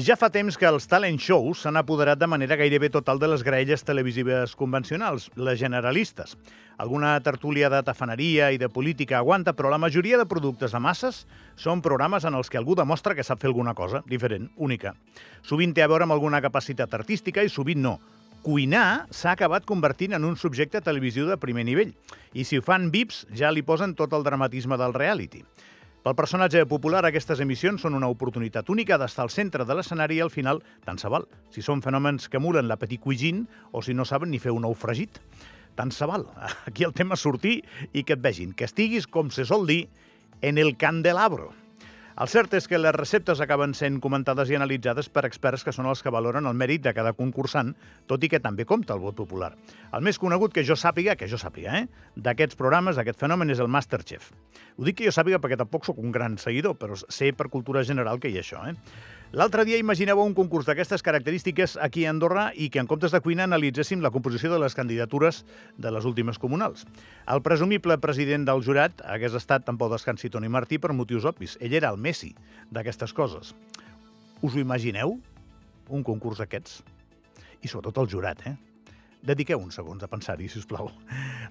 Ja fa temps que els talent shows s'han apoderat de manera gairebé total de les graelles televisives convencionals, les generalistes. Alguna tertúlia de tafaneria i de política aguanta, però la majoria de productes de masses són programes en els que algú demostra que sap fer alguna cosa diferent, única. Sovint té a veure amb alguna capacitat artística i sovint no. Cuinar s'ha acabat convertint en un subjecte televisiu de primer nivell. I si ho fan VIPs, ja li posen tot el dramatisme del reality. Pel personatge popular, aquestes emissions són una oportunitat única d'estar al centre de l'escenari i al final, tant se val, si són fenòmens que emulen la petit cuisine o si no saben ni fer un ou fregit. Tant se val. Aquí el tema és sortir i que et vegin, que estiguis, com se sol dir, en el candelabro. El cert és que les receptes acaben sent comentades i analitzades per experts que són els que valoren el mèrit de cada concursant, tot i que també compta el vot popular. El més conegut que jo sàpiga, que jo sàpiga, eh, d'aquests programes, d'aquest fenomen, és el Masterchef. Ho dic que jo sàpiga perquè tampoc sóc un gran seguidor, però sé per cultura general que hi ha això. Eh? L'altre dia imagineu un concurs d'aquestes característiques aquí a Andorra i que en comptes de cuina analitzéssim la composició de les candidatures de les últimes comunals. El presumible president del jurat hagués estat tampoc pau descansi Toni Martí per motius obvis. Ell era el Messi d'aquestes coses. Us ho imagineu? Un concurs d'aquests? I sobretot el jurat, eh? Dediqueu uns segons a pensar-hi, si us plau.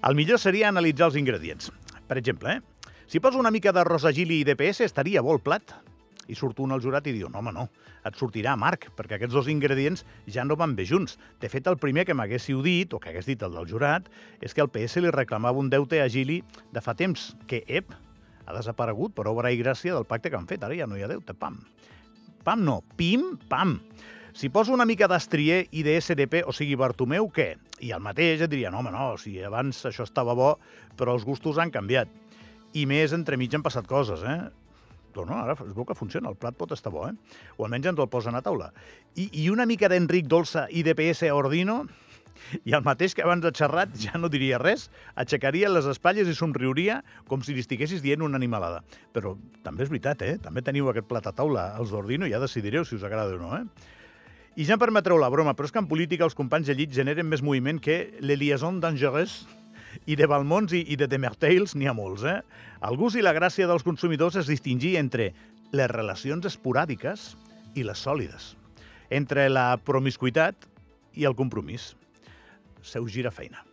El millor seria analitzar els ingredients. Per exemple, eh? si poso una mica de rosagili i DPS, estaria bo el plat? I surt un al jurat i diu, no, home, no, et sortirà Marc, perquè aquests dos ingredients ja no van bé junts. De fet, el primer que m'haguéssiu dit, o que hagués dit el del jurat, és que el PS li reclamava un deute a Gili de fa temps, que, ep, ha desaparegut per obra i gràcia del pacte que han fet. Ara ja no hi ha deute, pam. Pam no, pim, pam. Si poso una mica d'Estrier i de SDP, o sigui, Bartomeu, què? I el mateix et diria, no, home, no, si abans això estava bo, però els gustos han canviat. I més, entremig han passat coses, eh? Però no, ara es veu que funciona, el plat pot estar bo, eh? O almenys ens el posen a taula. I, i una mica d'Enric Dolça i de PS Ordino, i el mateix que abans de xerrat ja no diria res, aixecaria les espatlles i somriuria com si li estiguessis dient una animalada. Però també és veritat, eh? També teniu aquest plat a taula, els d'Ordino, ja decidireu si us agrada o no, eh? I ja em permetreu la broma, però és que en política els companys de llit generen més moviment que l'Eliason Dangereux i de Balmons i, i de Demertales n'hi ha molts, eh? El gust i la gràcia dels consumidors és distingir entre les relacions esporàdiques i les sòlides, entre la promiscuitat i el compromís. Seu gira feina.